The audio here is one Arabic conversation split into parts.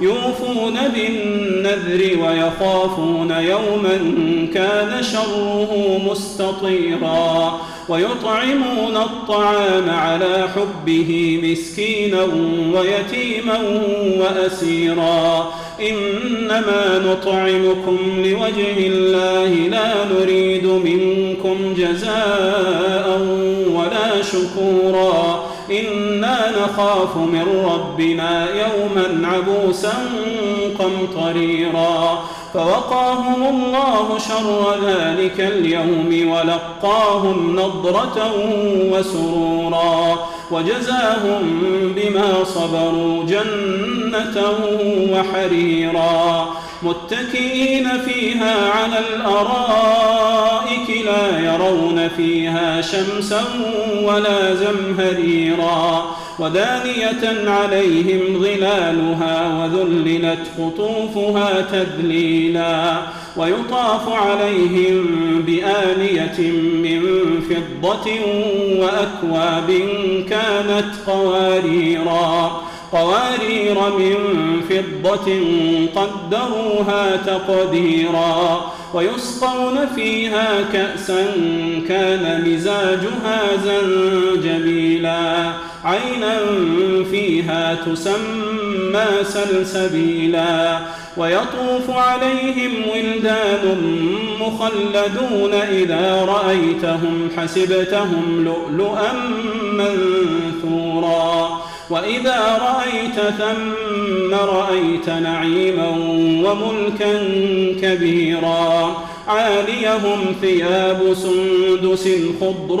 يوفون بالنذر ويخافون يوما كان شره مستطيرا ويطعمون الطعام على حبه مسكينا ويتيما وأسيرا إنما نطعمكم لوجه الله لا نريد منكم جزاء ولا شكورا نخاف من ربنا يوما عبوسا قمطريرا فوقاهم الله شر ذلك اليوم ولقاهم نضرة وسرورا وجزاهم بما صبروا جنة وحريرا متكئين فيها على الأرائك لا يرون فيها شمسا ولا زمهريرا ودانية عليهم ظلالها وذللت قطوفها تذليلا ويطاف عليهم بآنية من فضة وأكواب كانت قواريرا قوارير من فضة قدروها تقديرا ويسقون فيها كأسا كان مزاجها زنجبيلا عينا فيها تسمى سلسبيلا ويطوف عليهم ولدان مخلدون إذا رأيتهم حسبتهم لؤلؤا منثورا وإذا رأيت ثم رأيت نعيما وملكا كبيرا عاليهم ثياب سندس خضر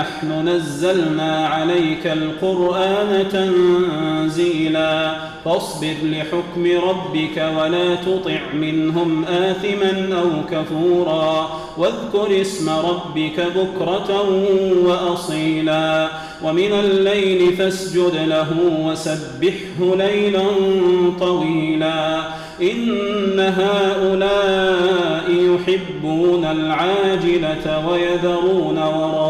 نحن نزلنا عليك القرآن تنزيلا. فاصبر لحكم ربك ولا تطع منهم آثما أو كفورا. واذكر اسم ربك بكرة وأصيلا. ومن الليل فاسجد له وسبحه ليلا طويلا. إن هؤلاء يحبون العاجلة ويذرون وراءهم